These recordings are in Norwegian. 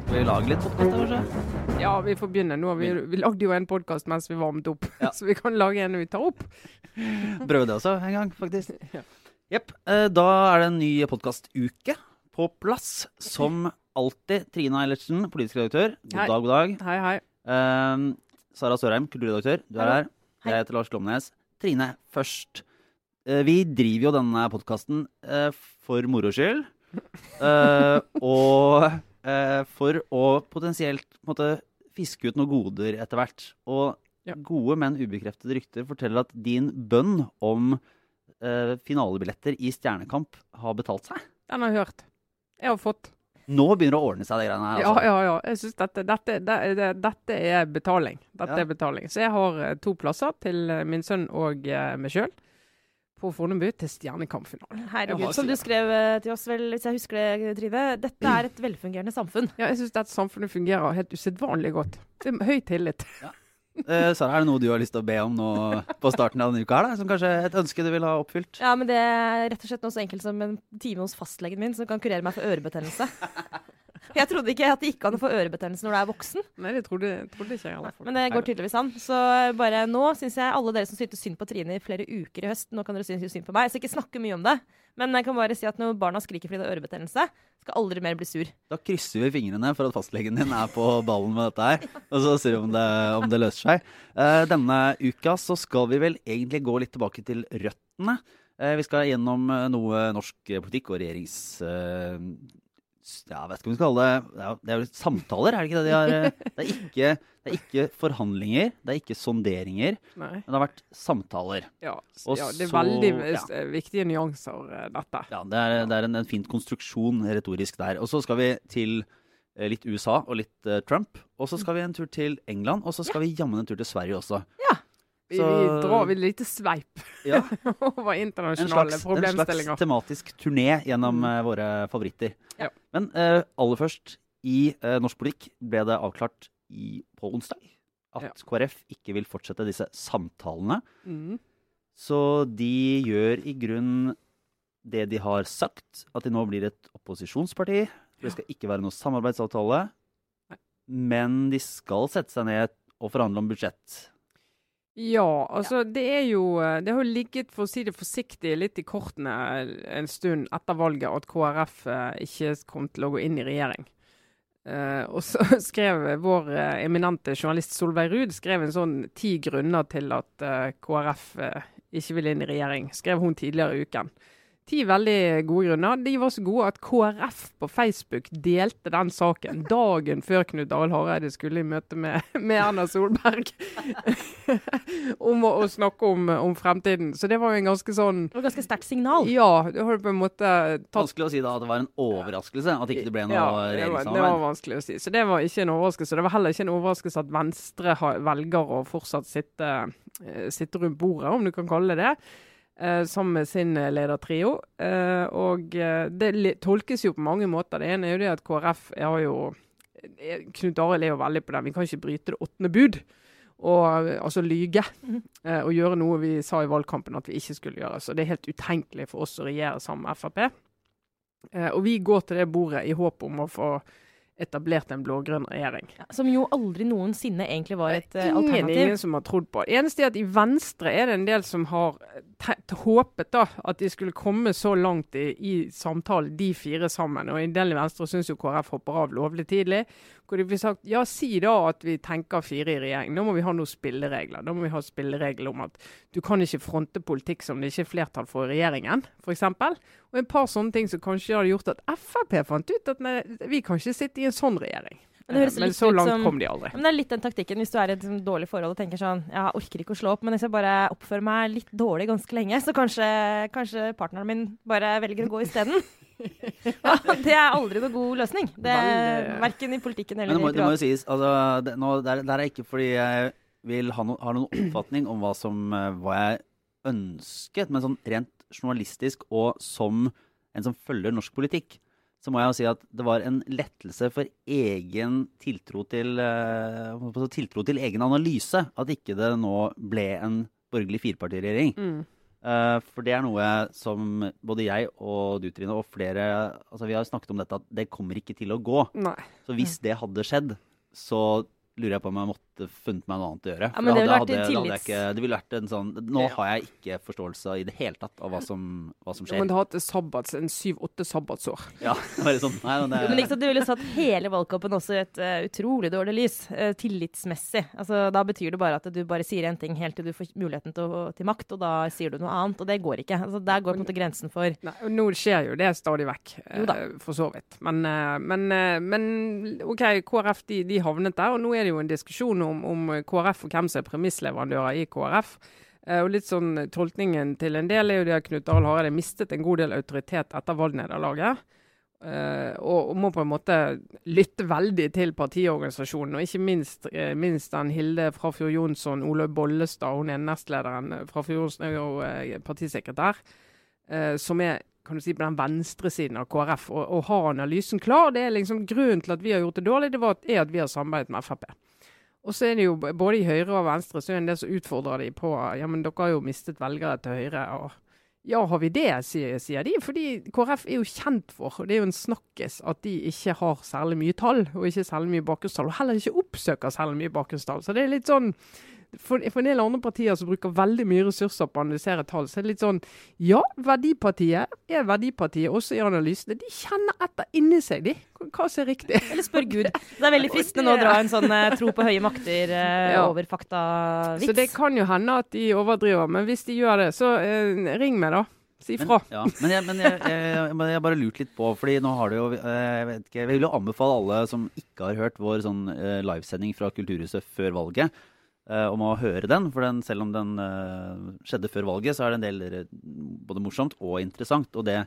Skal vi lage litt podkast, kanskje? Ja, vi får begynne. Nå har vi, vi lagde jo en podkast mens vi varmet opp, Ja. så vi kan lage en når vi tar opp. Prøve det også en gang, faktisk. Ja. Jepp. Ja. Da er det en ny podkastuke på plass. Som alltid. Trine Eilertsen, politisk redaktør. God Hei. dag, god dag. Hei, hei. Eh, Sara Sørheim, kulturredaktør. Du er her. Jeg heter Lars Glomnes. Trine først. Eh, Vi driver jo denne podkasten for moro skyld. eh, og eh, for å potensielt måte, fiske ut noen goder etter hvert. Og Ja. gode, men ubekreftede rykter forteller at din bønn om uh, finalebilletter i Stjernekamp har betalt seg. Den har jeg hørt. Jeg har fått. Nå begynner det å ordne seg, de greiene her. Ja, Altså. ja, ja. Jeg synes dette, dette, det, det, dette er betaling. Dette Ja. er betaling. Så jeg har eh, to plasser til eh, min sønn og eh, meg sjøl på Fornebu til Stjernekamp-finalen. Herregud, som du skrev eh, til oss, vel, hvis jeg husker det, Trine. Dette er et velfungerende samfunn. Ja, jeg syns dette samfunnet fungerer helt usedvanlig godt. Det er høy tillit. Eh, Sara, er det noe du har lyst til å be om nå på starten av denne uka? her da? Som kanskje et ønske du vil ha oppfylt? Ja, men det er rett og slett noe så enkelt som en time hos fastlegen min som kan kurere meg for ørebetennelse. Jeg trodde ikke at det gikk an å få ørebetennelse når du er voksen, Nei, det trodde, trodde ikke jeg. fall. men det går tydeligvis an. Så bare nå syns jeg alle dere som syntes synd på Trine i flere uker i høst, nå kan dere synes synd på meg. Jeg skal ikke snakke mye om det, men jeg kan bare si at når barna skriker fordi det er ørebetennelse, skal aldri mer bli sur. Da krysser vi fingrene for at fastlegen din er på ballen med dette her. Og så ser vi om det, om det løser seg. Eh, denne uka så skal vi vel egentlig gå litt tilbake til røttene. Eh, vi skal gjennom eh, noe norsk politikk og regjerings... eh, jeg ja, vet ikke om vi skal kalle det Det er, jo samtaler, er det ikke det de har? eh, Det er ikke, det er ikke forhandlinger, det er ikke sonderinger, Nei. men det har vært samtaler. Ja, ja, det er så- veldig ja. eh, viktige nyanser, eh, dette. Ja, det er, det er en, en fin konstruksjon retorisk der. Og så skal vi til litt USA og litt uh, Trump. Og så skal vi en tur til England, og så skal vi jammen en tur til Sverige også. Vi, Så- vi drar vi et lite sveip Ja, over En internasjonale problemstillinger. en slags tematisk turné gjennom Mm. eh, våre favoritter. Ja. Men uh, aller først, i uh, norsk politikk ble det avklart i, på onsdag at Ja. KrF ikke vil fortsette disse samtalene. Mm. Så de gjør i grunn det de har sagt, at de nå blir et opposisjonsparti. Det skal ikke være noe samarbeidsavtale. Nei. Men de skal sette seg ned og forhandle om budsjett. Ja, altså det er jo eh, Det har jo ligget, for å si det forsiktig, litt i kortene en stund etter valget at KrF eh, ikke kom til å gå inn i regjering. Uh, og så skrev vår uh, eminente journalist Solveig Ruud skrev en sånn ti grunner til at uh, KrF eh, ikke vil inn i regjering. Skrev hun tidligere i uken. Ti veldig gode grunner. De var så gode at KrF på Facebook delte den saken dagen før Knut Arild Hareide skulle i møte med, med Erna Solberg. om å, å snakke om, om fremtiden. Så det var jo en ganske sånn Det var et ganske sterkt signal. Ja, det har på en måte tatt Vanskelig å si da at det var en overraskelse at ikke det ble noe ja, regjeringssamarbeid. det var vanskelig å si. Så det var ikke en overraskelse. Det var heller ikke en overraskelse at Venstre har, velger å fortsatt sitte, eh, sitte rundt bordet, om du kan kalle det det. Eh, sammen med sin eh, ledertrio. Eh, og eh, det tolkes jo på mange måter. Det ene er jo det at KrF er jo eh, Knut Arild er jo veldig på den. Vi kan ikke bryte det åttende bud. Og altså lyge. Mhm. eh, og gjøre noe vi sa i valgkampen at vi ikke skulle gjøre. Så det er helt utenkelig for oss å regjere sammen med Frp. Eh, og vi går til det bordet i håp om å få etablert en blå-grønn regjering. Ja, som jo aldri noensinne egentlig var et uh, ingen, alternativ. ingen som har trodd på. Eneste er at i Venstre er det en del som har håpet da, at de skulle komme så langt i, i samtalen, de fire sammen. Og en del i Venstre syns jo KrF hopper av lovlig tidlig. Hvor de blir sagt ja, si da at vi tenker fire i regjering. Da må vi ha noen spilleregler. Da må vi ha spilleregler om at du kan ikke fronte politikk som det ikke er flertall for i regjeringen, f.eks. Og en par sånne ting som kanskje hadde gjort at Frp fant ut at nei, vi kan ikke sitte i en sånn regjering. Men det høres Men litt så langt som- kom de aldri. Men det er litt den taktikken hvis du er i et dårlig forhold og tenker sånn Jeg orker ikke å slå opp, men hvis jeg bare oppfører meg litt dårlig ganske lenge, så kanskje, kanskje partneren min bare velger å gå isteden. ja, det er aldri noe god løsning. Det er Verken i politikken Men eller det må, i det må jo sies, altså, det, nå, det, er, det er ikke fordi jeg vil ha, no, har noen oppfatning om hva, som, eh, hva jeg ønsket, men sånn rent journalistisk og som en som følger norsk politikk, så må jeg jo si at det var en lettelse for egen tiltro til, eh, tiltro til egen analyse at ikke det nå ble en borgerlig firepartiregjering. Mm. Eh, for det er noe som både jeg og du, Trine, og flere altså Vi har snakket om dette at det kommer ikke til å gå. Nei. Så hvis det hadde skjedd, så lurer jeg på om jeg måtte funnet meg noe annet å gjøre. Ja, men det ville vært hadde- hadde tillits- ikke- det ville vært en sånn Nå Ja. har jeg ikke forståelse i det hele tatt av hva som, hva som Ja, skjer. men du har hatt sabbats, en syv-åtte sabbatsår. Ja, bare sånn Nei, men det, men ikke sant, Du ville satt hele valgkampen også i et uh, utrolig dårlig lys, uh, tillitsmessig. Altså, da betyr det bare at du bare sier en ting helt til du får muligheten til, å, til makt, og da sier du noe annet. Og det går ikke. Altså, der går på en måte grensen for Nei, og nå skjer jo det stadig vekk, uh, for så vidt. Men, men, men OK, KrF de, de havnet der, og nå er det jo en diskusjon om, om KrF og hvem som er premissleverandører i KrF. Eh, og litt sånn Tolkningen til en del er jo det at Knut Arild Hareide mistet en god del autoritet etter valgnederlaget. Eh, og, må på en måte lytte veldig til partiorganisasjonen, og ikke minst, eh, minst den Hilde Frafjord Jonsson, Olaug Bollestad, hun er nestlederen. Frafjord Jonsson er jo partisekretær, som er kan du si, på den venstre siden av KrF, og har analysen klar. Det er liksom Grunnen til at vi har gjort det dårlig, det var er at vi har samarbeidet med Frp. Og så er det jo både i Høyre og Venstre så er det en del som utfordrer de på ja, men dere har jo mistet velgere til Høyre. og ja, har vi det, sier, sier de. Fordi KrF er jo kjent for, og det er jo en snakkes, at de ikke har særlig mye tall, og ikke særlig mye bakgrunnstall. Og heller ikke oppsøker særlig mye bakgrunnstall. Så det er litt sånn for, for en del andre partier som bruker veldig mye ressurser på å analysere tall, så er det litt sånn Ja, Verdipartiet er Verdipartiet også i analysene. De kjenner etter inni seg, de. Hva som er riktig. Eller spør Gud. Det er veldig fristende nå å dra en sånn eh, tro på høye makter eh, Ja. over fakta-vits. Så det kan jo hende at de overdriver, men hvis de gjør det, så eh, ring meg, da. Si fra. Men, ja, men, jeg, men jeg, jeg, jeg bare lurt litt på, fordi nå har det jo eh, Jeg vet ikke, jeg vil jo anbefale alle som ikke har hørt vår sånn eh, livesending fra Kulturhuset før valget, om å høre den. For den, selv om den eh, skjedde før valget, så er det en del eh, både morsomt og interessant. Og det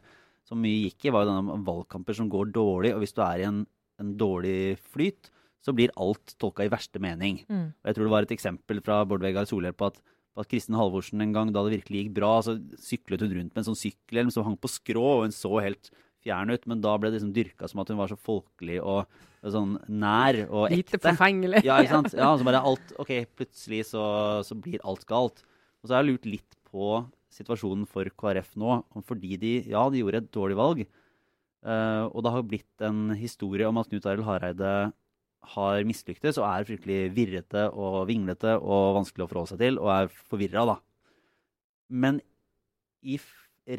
som mye gikk i, var jo denne valgkamper som går dårlig. Og hvis du er i en, en dårlig flyt, så blir alt tolka i verste mening. Mm. Og jeg tror det var et eksempel fra Bård Vegar Solhjell på at, at Kristin Halvorsen en gang, da det virkelig gikk bra, så syklet hun rundt med en sånn sykkelhjelm som hang på skrå, og hun så helt fjern ut. Men da ble det liksom dyrka som at hun var så folkelig og sånn nær og Lite ekte. forfengelig. Ja, ikke sant? Ja, så bare alt Ok, plutselig så, så blir alt galt. Og så har jeg lurt litt på situasjonen for KrF nå. Fordi de Ja, de gjorde et dårlig valg. Uh, og det har blitt en historie om at Knut Arild Hareide har mislyktes og er fryktelig virrete og vinglete og vanskelig å forholde seg til, og er forvirra, da. Men i,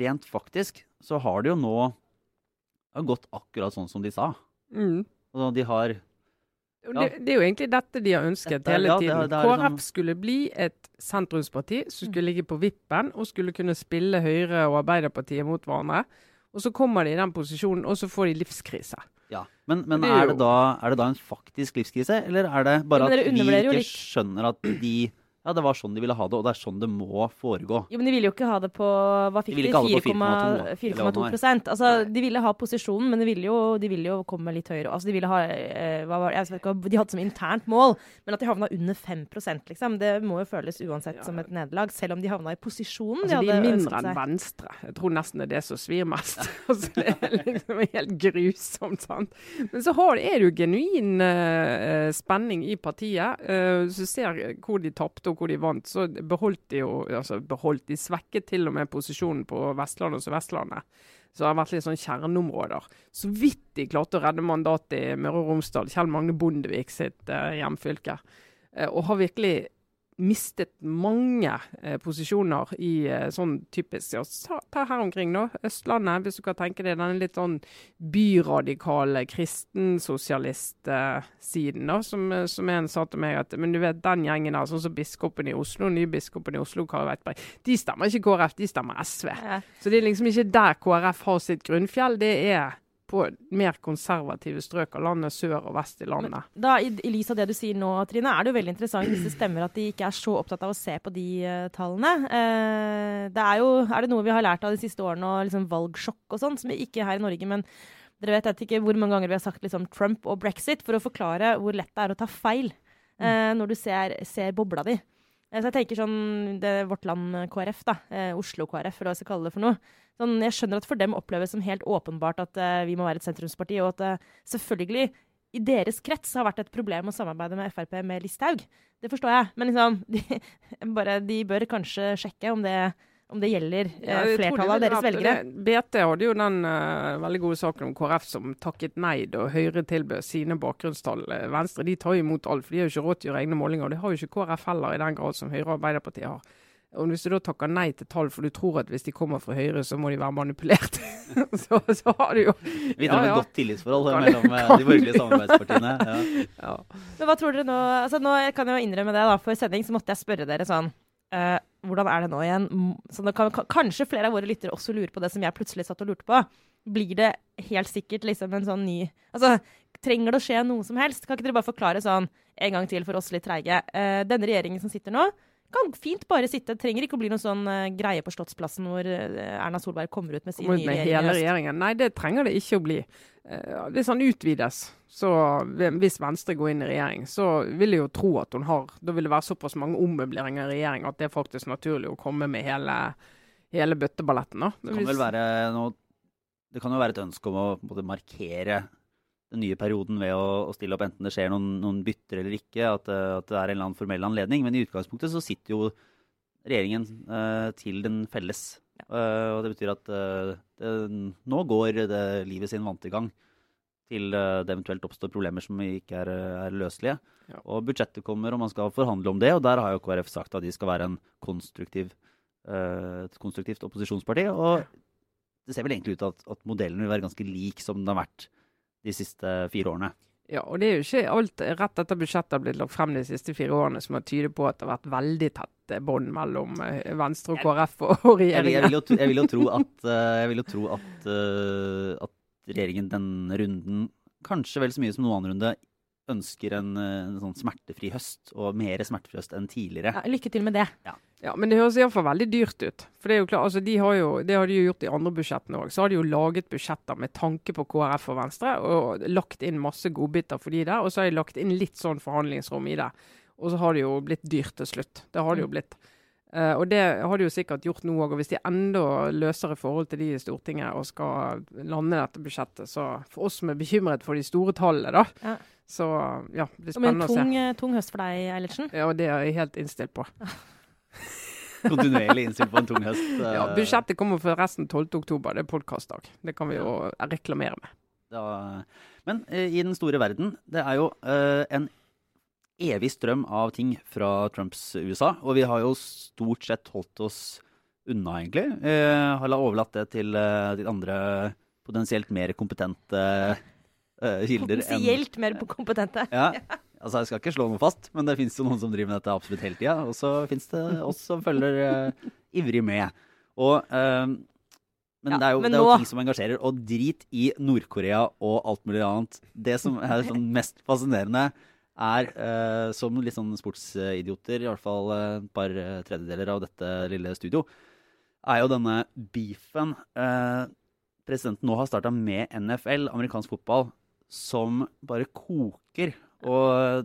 rent faktisk så har det jo nå det har gått akkurat sånn som de sa. Mm. Altså, de har Ja. Det, det er jo egentlig dette de har ønsket Dette hele ja, det tiden. det er liksom- KrF skulle bli et sentrumsparti som skulle ligge på vippen og skulle kunne spille Høyre og Arbeiderpartiet mot hverandre. Og så kommer de i den posisjonen, og så får de livskrise. Ja, Men, men er jo- det da, er det da en faktisk livskrise, eller er det bare at vi ikke litt. skjønner at de Ja, det var sånn de ville ha det, og det er sånn det må foregå. Jo, men de ville jo ikke ha det på Hva De fikk de? på 4,2 4,2, eller hva det var. prosent. Altså, de ville ha posisjonen, men de ville jo, de ville jo komme litt høyere. Altså, de ville ha eh, hva var, det? jeg vet ikke, De hadde som internt mål, men at de havna under 5% liksom, det må jo føles uansett som et nederlag. Selv om de havna i posisjonen Altså, de de er hadde mindre enn. Venstre. Jeg tror nesten det er det som svir mest. altså, det er liksom helt grusomt. sant? Men så har, er det jo genuin uh, spenning i partiet. Uh, så ser hvor de tapte hvor de vant, så beholdt de jo altså beholdt De svekket til og med posisjonen på Vestlandet og Sør-Vestlandet. Så det har vært litt sånn kjerneområder. Så vidt de klarte å redde mandatet i Møre og Romsdal, Kjell Magne Bondevik sitt eh, hjemfylke. Eh, og har virkelig mistet mange eh, posisjoner i eh, sånn typisk ja, Ta her omkring, nå, Østlandet, hvis du kan tenke deg den litt sånn byradikale kristensosialistsiden, da, som, eh, som en sa til meg at Men du vet, den gjengen der, sånn som biskopen i Oslo, nybiskopen i Oslo, Kari Weitberg, de stemmer ikke KrF, de stemmer SV. Ja. Så det er liksom ikke der KrF har sitt grunnfjell, det er på mer konservative strøk av landet, sør og vest i landet. Da, i, I lys av det du sier nå, Trine, er det jo veldig interessant hvis det stemmer at de ikke er så opptatt av å se på de uh, tallene. Uh, det er jo er det noe vi har lært av de siste årene, og liksom valgsjokk og sånn, som vi ikke her i Norge, men dere vet ikke hvor mange ganger vi har sagt liksom Trump og brexit for å forklare hvor lett det er å ta feil uh, når du ser, ser bobla di. Så jeg tenker sånn, det er Vårt Land KrF, da, Oslo KrF, eller hva jeg skal kalle det for noe. Sånn, jeg skjønner at for dem oppleves som helt åpenbart at uh, vi må være et sentrumsparti, og at uh, selvfølgelig i deres krets har vært et problem å samarbeide med Frp med Listhaug. Det forstår jeg, men liksom, de, bare, de bør kanskje sjekke om det om det gjelder Ja, eh, jeg flertallet av deres velgere. det- BT hadde jo den veldig gode saken om KrF som takket nei da Høyre tilbød sine bakgrunnstall. Venstre de tar imot alt, for de har jo ikke råd til å gjøre egne målinger. og Det har jo ikke KrF heller, i den grad som Høyre og Arbeiderpartiet har. Og Hvis du da takker nei til tall, for du tror at hvis de kommer fra Høyre, så må de være manipulert, så, så har du jo Vi Ja, har ja. godt tillitsforhold Kan- mellom eh, de borgerlige samarbeidspartiene. Ja. ja. Men hva tror dere nå altså Nå kan jeg jo innrømme det, da. For sending så måtte jeg spørre dere sånn uh, Hvordan er det nå igjen? Så nå kan, kan, kanskje flere av våre lyttere også lurer på det som jeg plutselig satt og lurte på. Blir det helt sikkert liksom en sånn ny Altså, trenger det å skje noe som helst? Kan ikke dere bare forklare sånn en gang til for oss litt treige? Uh, denne regjeringen som sitter nå, kan fint bare sitte. Trenger ikke å bli noen sånn eh, greie på Slottsplassen hvor eh, Erna Solberg kommer ut med sin nye regjering. Nei, det trenger det ikke å bli. Eh, Hvis han utvides, så hvis Venstre går inn i regjering, så vil jeg jo tro at hun har Da vil det være såpass mange ommøbleringer i regjering at det er faktisk naturlig å komme med hele, hele bøtteballetten. da. Det kan vel være noe Det kan jo være et ønske om å markere den nye perioden ved å, å stille opp, enten det skjer noen, noen bytter eller ikke, at, eh, at det er en eller annen formell anledning. Men i utgangspunktet så sitter jo regjeringen eh, til den felles. Eh, og det betyr at eh, det, nå går det livet sin vante gang til eh, det eventuelt oppstår problemer som ikke er, er løselige. Ja. Og budsjettet kommer, og man skal forhandle om det. Og der har jo KrF sagt at de skal være en konstruktiv, eh, et konstruktivt opposisjonsparti. Og det ser vel egentlig ut til at, at modellen vil være ganske lik som den har vært de siste fire årene. Ja, og det er jo ikke alt rett etter budsjettet har blitt lagt frem de siste fire årene som har tydet på at det har vært veldig tett bånd mellom eh, Venstre og KrF og, og Jeg, vil- jeg, regjeringen. vil jo, tro- jeg vil jo tro at, eh, vil jo tro at, eh, at regjeringen denne runden, kanskje vel så mye som noen annen runde, ønsker en, eh, en sånn smertefri høst, og mer smertefri høst enn tidligere. Ja, lykke til med det. Ja, Men det høres iallfall veldig dyrt ut. For Det er jo klart, altså de har jo, det har de jo gjort i andre budsjettene òg. Så har de jo laget budsjetter med tanke på KrF og Venstre, og lagt inn masse godbiter for de der. Og så har de lagt inn litt sånn forhandlingsrom i det. Og så har det jo blitt dyrt til slutt. Det har det jo blitt. Eh, og det har de jo sikkert gjort nå òg. Og hvis de enda løsere i forhold til de i Stortinget og skal lande dette budsjettet, så for oss som er bekymret for de store tallene, da, Ja. så ja, det blir spennende å se. Men eh, tung høst for deg, Eilertsen. Ja, det er jeg helt innstilt på. Kontinuerlig innstilt på en tung høst. Uh... Ja, Budsjettet kommer forresten 12. oktober. Det er podkastdag. Det kan vi jo reklamere med. Da, men uh, i den store verden, det er jo eh, en evig strøm av ting fra Trumps USA. Og vi har jo stort sett holdt oss unna, egentlig. Eh, har la- overlatt det til, eh, til andre potensielt mer kompetente eh, kilder. enn- Potensielt mer kompetente. Ja, altså Jeg skal ikke slå noe fast, men det fins jo noen som driver med dette absolutt hele tida. Og så fins det oss som følger eh, ivrig med. Og, eh, men Ja, det er jo, det er jo nå- ting som engasjerer. Og drit i Nord-Korea og alt mulig annet. Det som er sånn mest fascinerende, er eh, som litt sånn sportsidioter, i hvert fall eh, et par eh, tredjedeler av dette lille studio, er jo denne beefen eh, presidenten nå har starta med NFL, amerikansk fotball, som bare koker. Og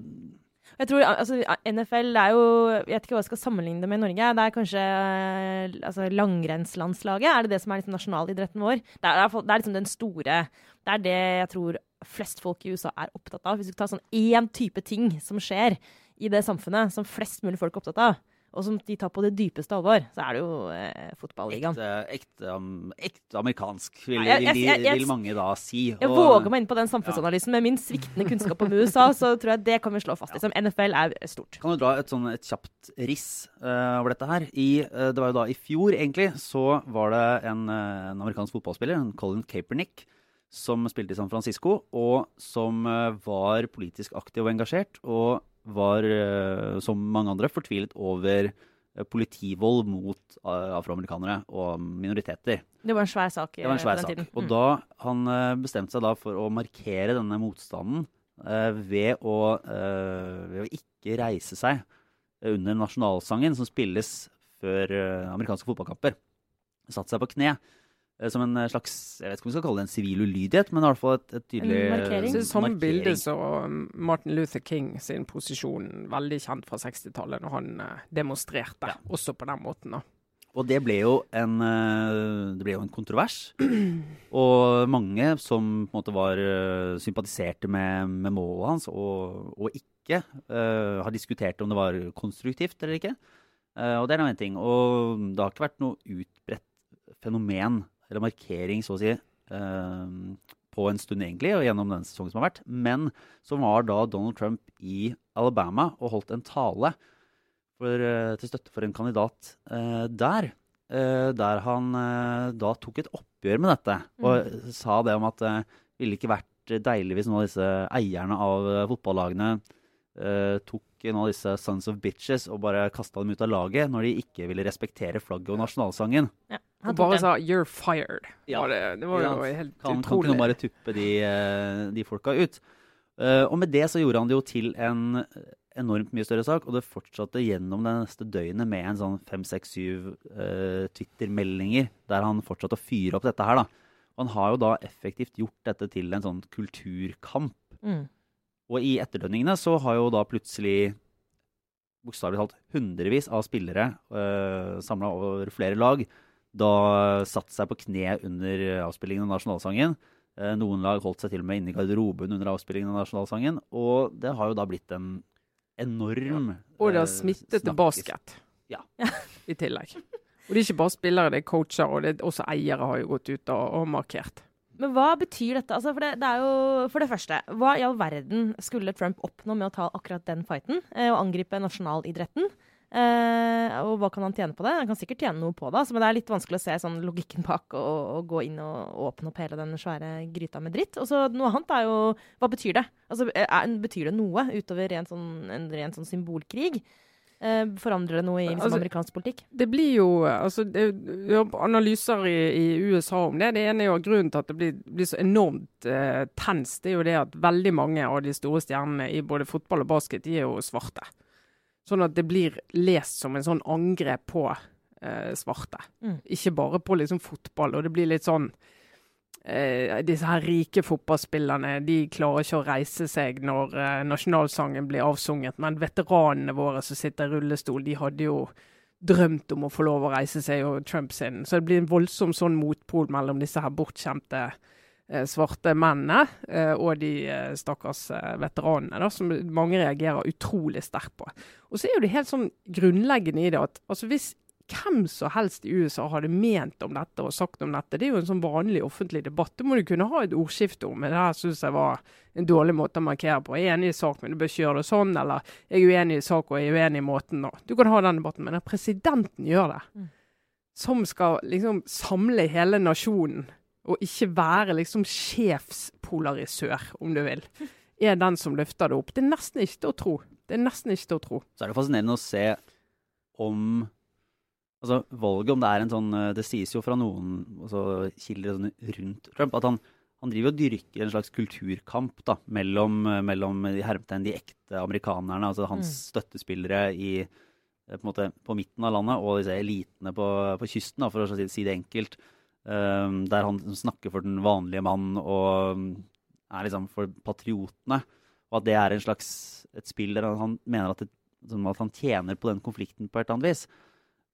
Jeg tror, altså, NFL er jo Jeg vet ikke hva jeg skal sammenligne det med Norge. Det er kanskje eh, altså, langrennslandslaget. Er det det som er liksom nasjonalidretten vår? Det er, det er liksom den store Det er det jeg tror flest folk i USA er opptatt av. Hvis du tar sånn én type ting som skjer i det samfunnet, som flest mulig folk er opptatt av, og som de tar på det dypeste alvor, så er det jo eh, fotballigaen. ekte, ekte, ekte amerikansk, vil, Ja, jeg- jeg- jeg- vil mange da si. Jeg våger meg inn på den samfunnsanalysen. Med min sviktende kunnskap om USA, så tror jeg det kan vi slå fast. Liksom. NFL er stort. Kan du dra et, sånn, et kjapt riss uh, over dette her? I, uh, det var jo da i fjor, egentlig, så var det en, uh, en amerikansk fotballspiller, en Colin Kaepernick, som spilte i San Francisco, og som eh, var politisk aktiv og engasjert, og var, eh, som mange andre, fortvilet over eh, politivold mot afroamerikanere og minoriteter. Det var en svær sak Det var en svær på den tiden. Og Mm. da han bestemte seg da for å markere denne motstanden eh, ved, å, eh, ved å ikke reise seg under nasjonalsangen som spilles før eh, amerikanske fotballkamper. Satte seg på kne som en slags Jeg vet ikke om vi skal kalle det en sivil ulydighet, men i hvert fall et, et tydelig En markering. Så det samme markering. bilde som um, Martin Luther King sin posisjon, veldig kjent fra 60-tallet, når han demonstrerte, ja. også på den måten. da. Og det ble jo en, eh, det ble jo en kontrovers. Og mange som på en måte var eh, sympatiserte med, med målet hans, og, og ikke, uh, har diskutert om det var konstruktivt eller ikke. Uh, og det er nå én ting. Og det har ikke vært noe utbredt fenomen, eller markering, så å si, eh, på en stund egentlig, og gjennom den sesongen som har vært. Men så var da Donald Trump i Alabama og holdt en tale for, eh, til støtte for en kandidat eh, der. der han da tok et oppgjør med dette, og sa det om at det ville ikke vært deilig hvis noen av disse eierne av fotballagene tok noen av disse Sons of Bitches og bare kasta dem ut av laget når de ikke ville respektere flagget og nasjonalsangen. Ja, han bare den. sa 'you're fired'. Ja. Det, det var jo Ja, helt Kan, kan ikke bare tuppe de, eh, de folka ut? Uh, og med det så gjorde han det jo til en enormt mye større sak, og det fortsatte gjennom det neste døgnet med en sånn fem, seks, syv eh, Twitter-meldinger der han fortsatte å fyre opp dette her, da. Og han har jo da effektivt gjort dette til en sånn kulturkamp. Mm. Og i etterdønningene så har jo da plutselig bokstavelig talt hundrevis av spillere uh, samla over flere lag da satt seg på kne under avspillingen av nasjonalsangen. Eh, noen lag holdt seg til og med inne i garderoben under avspillingen av nasjonalsangen. Og det har jo da blitt en enorm Og det har eh, smittet til basket Ja. i tillegg. Og det er ikke bare spillere, det er coacher, og det er også eiere har jo gått ut og, og markert. Men hva betyr dette? Altså, for, det, det er jo, for det første, hva i all verden skulle Trump oppnå med å ta akkurat den fighten? Eh, og angripe nasjonalidretten? Eh, og hva kan han tjene på det? Han kan sikkert tjene noe på det, altså, men det er litt vanskelig å se sånn logikken bak og, og gå inn og, og åpne opp hele den svære gryta med dritt. Og så noe annet er jo Hva betyr det? Altså, er, betyr det noe utover ren sånn, en ren sånn symbolkrig? Uh, forandrer det noe i liksom, Altså, amerikansk politikk? Det blir jo altså, det, analyser i, i USA om det. Det ene er jo grunnen til at det blir, blir så enormt uh, tenst. Det er jo det at veldig mange av de store stjernene i både fotball og basket de er jo svarte. Sånn at det blir lest som en sånn angrep på eh, svarte. Mm. Ikke bare på liksom fotball. Og det blir litt sånn eh, Disse her rike fotballspillerne de klarer ikke å reise seg når eh, nasjonalsangen blir avsunget. Men veteranene våre som sitter i rullestol, de hadde jo drømt om å få lov å reise seg, og Trump sin. Så det blir en voldsom sånn motpol mellom disse her bortskjemte svarte mennene eh, og de eh, stakkars eh, veteranene, da, som mange reagerer utrolig sterkt på. Og så er jo det helt sånn grunnleggende i det at altså hvis hvem som helst i USA hadde ment om dette og sagt om dette, det er jo en sånn vanlig offentlig debatt. Det må du kunne ha et ordskifte om. Men det her syns jeg var en dårlig måte å markere på. Jeg er enig i sak, men du bør ikke gjøre det sånn. Eller jeg er uenig i sak og jeg er uenig i måten. Og du kan ha den debatten, men når presidenten gjør det, Mm. som skal liksom samle hele nasjonen, og ikke være liksom sjefspolarisør, om du vil, er den som løfter det opp. Det er nesten ikke til å tro. Det er nesten ikke til å tro. Så er det fascinerende å se om Altså valget, om det er en sånn eh, Det sies jo fra noen altså, kilder sånn rundt Trump at han, han driver og dyrker en slags kulturkamp da, mellom, eh, mellom de, de ekte amerikanerne, altså hans Mm. støttespillere i, eh, på, måte, på midten av landet, og disse elitene på, på kysten, da, for å si det enkelt. Um, der han snakker for den vanlige mann og um, er liksom for patriotene. Og at det er en slags et spill der han, mener at, det, som at han tjener på den konflikten på et eller annet vis.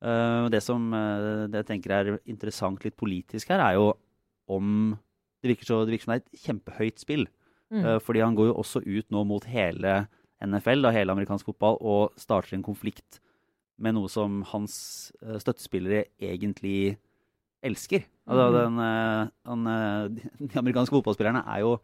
Uh, det som uh, det jeg tenker er interessant litt politisk her, er jo om Det virker, så, det virker som det er et kjempehøyt spill. Mm. Uh, fordi han går jo også ut nå mot hele NFL, da, hele amerikansk fotball, og starter en konflikt med noe som hans uh, støttespillere egentlig elsker. Altså, Mhm. den, uh, han, uh, de, amerikanske fotballspillerne er jo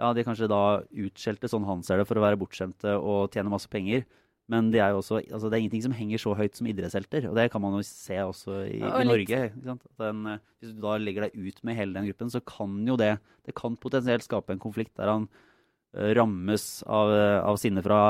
ja, de er kanskje da utskjelte, sånn han ser det, for å være bortskjemte og tjene masse penger. Men de er jo også, altså det er ingenting som henger så høyt som idrettshelter. Og det kan man jo se også i, Og i Norge. Den, eh, hvis du da legger deg ut med hele den gruppen, så kan jo det det kan potensielt skape en konflikt der han eh, rammes av, av sinne fra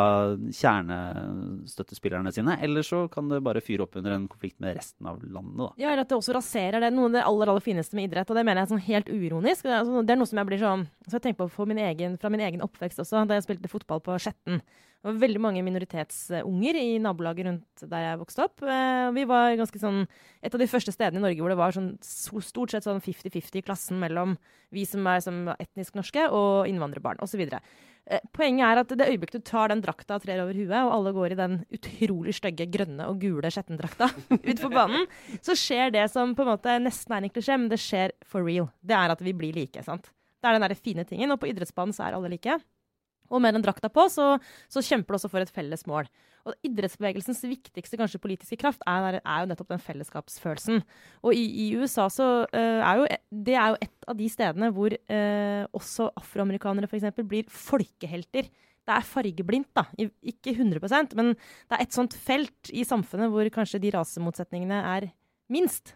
kjernestøttespillerne sine. Eller så kan det bare fyre opp under en konflikt med resten av landet. da. Ja, eller at det også raserer det. Noe av det aller, aller fineste med idrett. Og det mener jeg sånn helt uironisk. Det er, altså, er noe som jeg blir sånn Så jeg tenker på min egen, fra min egen oppvekst også, da jeg spilte fotball på Skjetten. Det var veldig mange minoritetsunger i nabolaget rundt der jeg vokste opp. Eh, Vi var ganske sånn et av de første stedene i Norge hvor det var sånn stort sett sånn 50-50 i klassen mellom vi som er som etnisk norske, og innvandrerbarn osv. Eh, Poenget er at det øyeblikket du tar den drakta og trer over huet, og alle går i den utrolig stygge grønne og gule Skjetten-drakta utfor banen, så skjer det som på en måte nesten er en klisjé, men det skjer for real. Det er at vi blir like. sant? Det er den der fine tingen. Og på idrettsbanen så er alle like. Og med den drakta på, så, så kjemper du også for et felles mål. Og idrettsbevegelsens viktigste kanskje politiske kraft er, er jo nettopp den fellesskapsfølelsen. Og i, i USA så uh, er jo det er jo et av de stedene hvor uh, også afroamerikanere f.eks. blir folkehelter. Det er fargeblindt, da. Ikke 100% men det er et sånt felt i samfunnet hvor kanskje de rasemotsetningene er minst.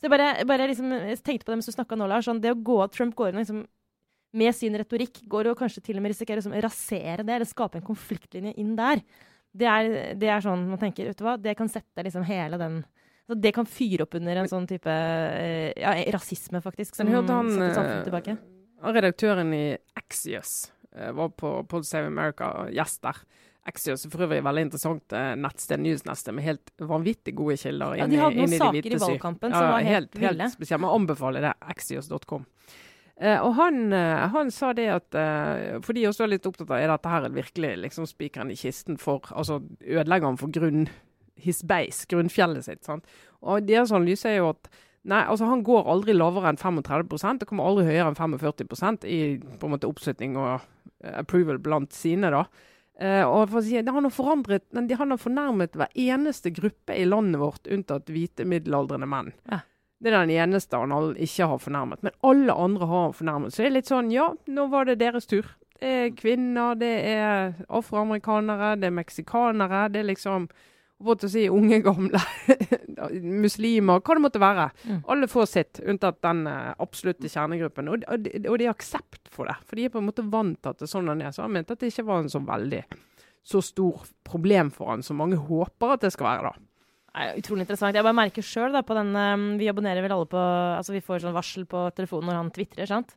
Så jeg bare, bare liksom, jeg tenkte på det mens du snakka nå, Lars. Sånn, det å gå av Trump går inn liksom med sin retorikk går å kanskje til og med risikere å rasere det, eller skape en konfliktlinje inn der. Det er, det er, sånn man tenker, vet du hva, det kan sette liksom hele den altså Det kan fyre opp under en sånn type eh, ja, rasisme, faktisk, som hørte samfunnet eh, tilbake. Redaktøren i Axios eh, var på Pod Save America, gjest der. Axios er for øvrig veldig interessant nettsted, nyhetsnettsted med helt vanvittig gode kilder. Ja, de hadde noen saker i valgkampen som var helt, helt ville. Helt spesielt. Man anbefaler det. Axios.com. Eh, og han, eh, han, sa det at eh, For de også er litt opptatt av er dette her virkelig liksom spikeren i kisten for Altså ødelegger han for grunn, his base, grunnfjellet sitt. sant? Og deres analyse er jo at Nei, altså Han går aldri lavere enn 35% Det kommer aldri høyere enn 45% i på en måte oppslutning og approval blant sine. da. Uh, og for å si, Han har forandret, han har fornærmet hver eneste gruppe i landet vårt, unntatt hvite middelaldrende menn. Ja. Det er den eneste han ikke har fornærmet. Men alle andre har han fornærmet. Så det er litt sånn Ja, nå var det deres tur. Det er kvinner, det er afroamerikanere, det er meksikanere. Det er liksom Hva å si unge, gamle, muslimer, hva det måtte være. Mm. Alle får sitt, unntatt den uh, absolutte kjernegruppen. Og, og, og de har aksept for det. For de er på en måte vant til at det er sånn han er. Så han mente at det ikke var en så veldig så stor problem for han som mange håper at det skal være, da. Nei, utrolig interessant. Jeg bare merker sjøl på den um, Vi abonnerer vel alle på Altså vi får sånn varsel på telefonen når han tvitrer, sant?